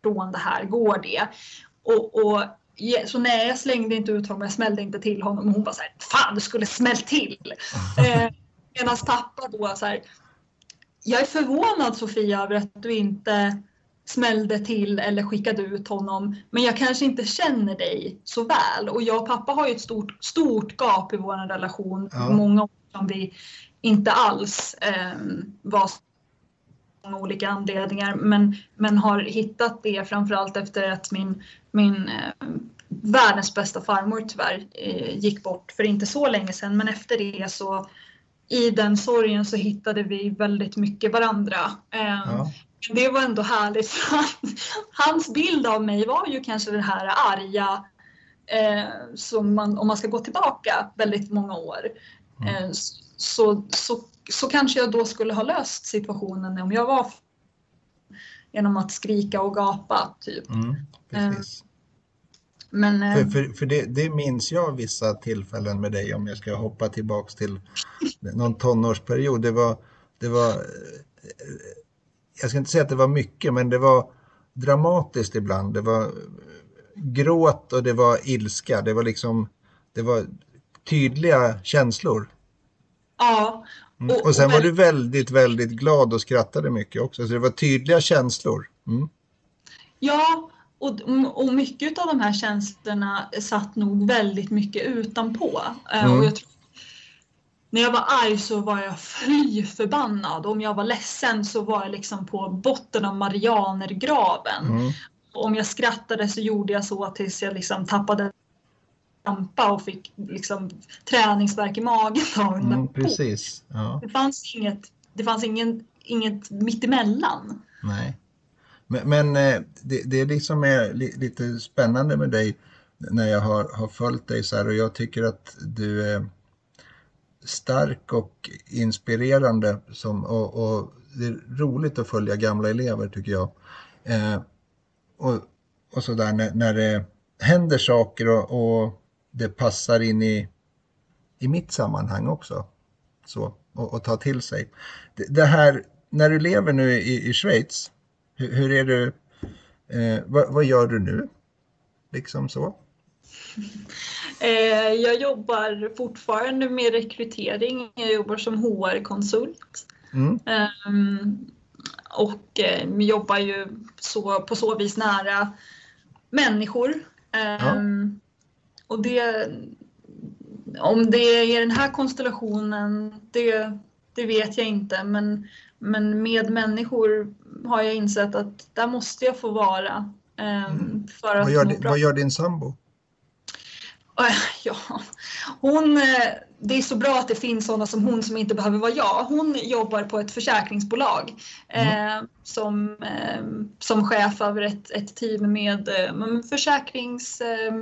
från det här går det? Och, och så nej, jag slängde inte ut honom, jag smällde inte till honom och hon bara så här, fan du skulle smällt till. <laughs> eh, Medan pappa då så här, jag är förvånad Sofia över att du inte smällde till eller skickade ut honom. Men jag kanske inte känner dig så väl. Och jag och pappa har ju ett stort, stort gap i vår relation. Ja. Många år som vi inte alls eh, var många olika anledningar men, men har hittat det framförallt efter att min, min eh, världens bästa farmor tyvärr eh, gick bort för inte så länge sedan men efter det så i den sorgen så hittade vi väldigt mycket varandra. Eh, ja. Det var ändå härligt. <laughs> Hans bild av mig var ju kanske det här arga eh, som man, om man ska gå tillbaka väldigt många år. Mm. Eh, så, så, så kanske jag då skulle ha löst situationen om jag var genom att skrika och gapa. Typ. Mm. Men, för, eh, för, för det, det, minns jag vissa tillfällen med dig om jag ska hoppa tillbaks till någon tonårsperiod. Det var, det var, eh, jag ska inte säga att det var mycket, men det var dramatiskt ibland. Det var gråt och det var ilska. Det var liksom, det var tydliga känslor. Ja. Mm. Och, och sen och var du väldigt, väldigt glad och skrattade mycket också. Så det var tydliga känslor. Mm. Ja, och, och mycket av de här känslorna satt nog väldigt mycket utanpå. Eh, mm. Och jag tror, när jag var arg så var jag fly förbannad. Om jag var ledsen så var jag liksom på botten av Marianergraven. Mm. Om jag skrattade så gjorde jag så tills jag liksom tappade lampa och fick liksom träningsverk i magen mm, precis. Ja. Det fanns inget, det fanns ingen, inget mittemellan. Nej. Men, men eh, det, det liksom är lite spännande med dig när jag har, har följt dig så här och jag tycker att du är stark och inspirerande som, och, och det är roligt att följa gamla elever tycker jag. Eh, och, och så där när, när det händer saker och, och det passar in i, i mitt sammanhang också. Så, och, och ta till sig. Det, det, här, när du lever nu i, i Schweiz, hur, hur är du, eh, vad, vad, gör du nu? Liksom så. Eh, jag jobbar fortfarande med rekrytering. Jag jobbar som HR-konsult. Mm. Um, och eh, jobbar ju så, på så vis nära människor. Ja. Um, och det, om det är den här konstellationen, det, det vet jag inte. Men, men med människor har jag insett att där måste jag få vara. Um, för att vad, gör, vad gör din sambo? <laughs> Ja, hon, eh, det är så bra att det finns sådana som hon som inte behöver vara jag. Hon jobbar på ett försäkringsbolag mm. eh, som, eh, som chef över ett, ett team med eh, försäkrings eh,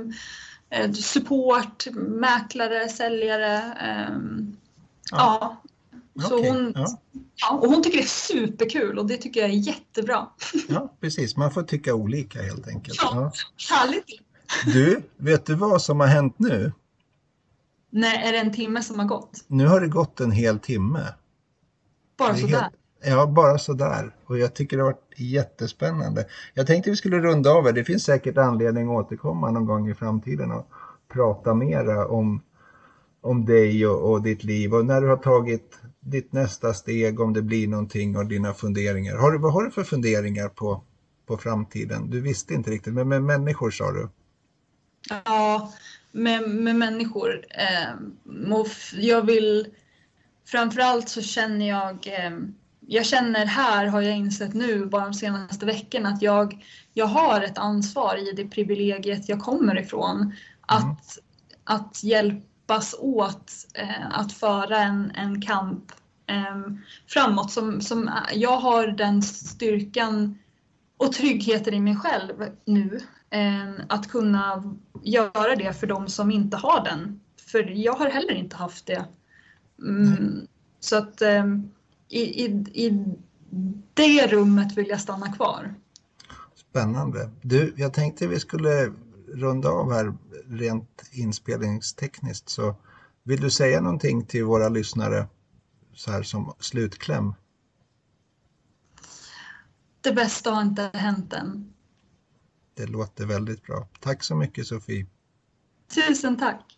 eh, support, mäklare, säljare. ja. ja. Så okay. hon, ja. ja. och hon tycker det är superkul och det tycker jag är jättebra. <laughs> Ja, precis. Man får tycka olika helt enkelt. Ja, ja. Härligt. Du, vet du vad som har hänt nu? Nej, är det en timme som har gått? Nu har det gått en hel timme. Bara sådär? Helt, ja, bara sådär. Och jag tycker det har varit jättespännande. Jag tänkte vi skulle runda av Det finns säkert anledning att återkomma någon gång i framtiden och prata mera om, om dig och, och ditt liv och när du har tagit ditt nästa steg, om det blir någonting och dina funderingar. Har du, vad har du för funderingar på, på framtiden? Du visste inte riktigt, men med människor sa du? Ja, med, med människor. Eh, jag vill, framförallt så känner jag, eh, jag känner här har jag insett nu bara de senaste veckorna att jag, jag har ett ansvar i det privilegiet jag kommer ifrån. Att, mm. att hjälpas åt eh, att föra en, en kamp eh, framåt. Som, som jag har den styrkan och tryggheten i mig själv nu att kunna göra det för de som inte har den. För jag har heller inte haft det. Mm, så att ehm, i, i, i det rummet vill jag stanna kvar. Spännande. Du, jag tänkte vi skulle runda av här rent inspelningstekniskt. Så vill du säga någonting till våra lyssnare så här som slutkläm? Det bästa har inte hänt än. Det låter väldigt bra. Tack så mycket Sofie. Tusen tack.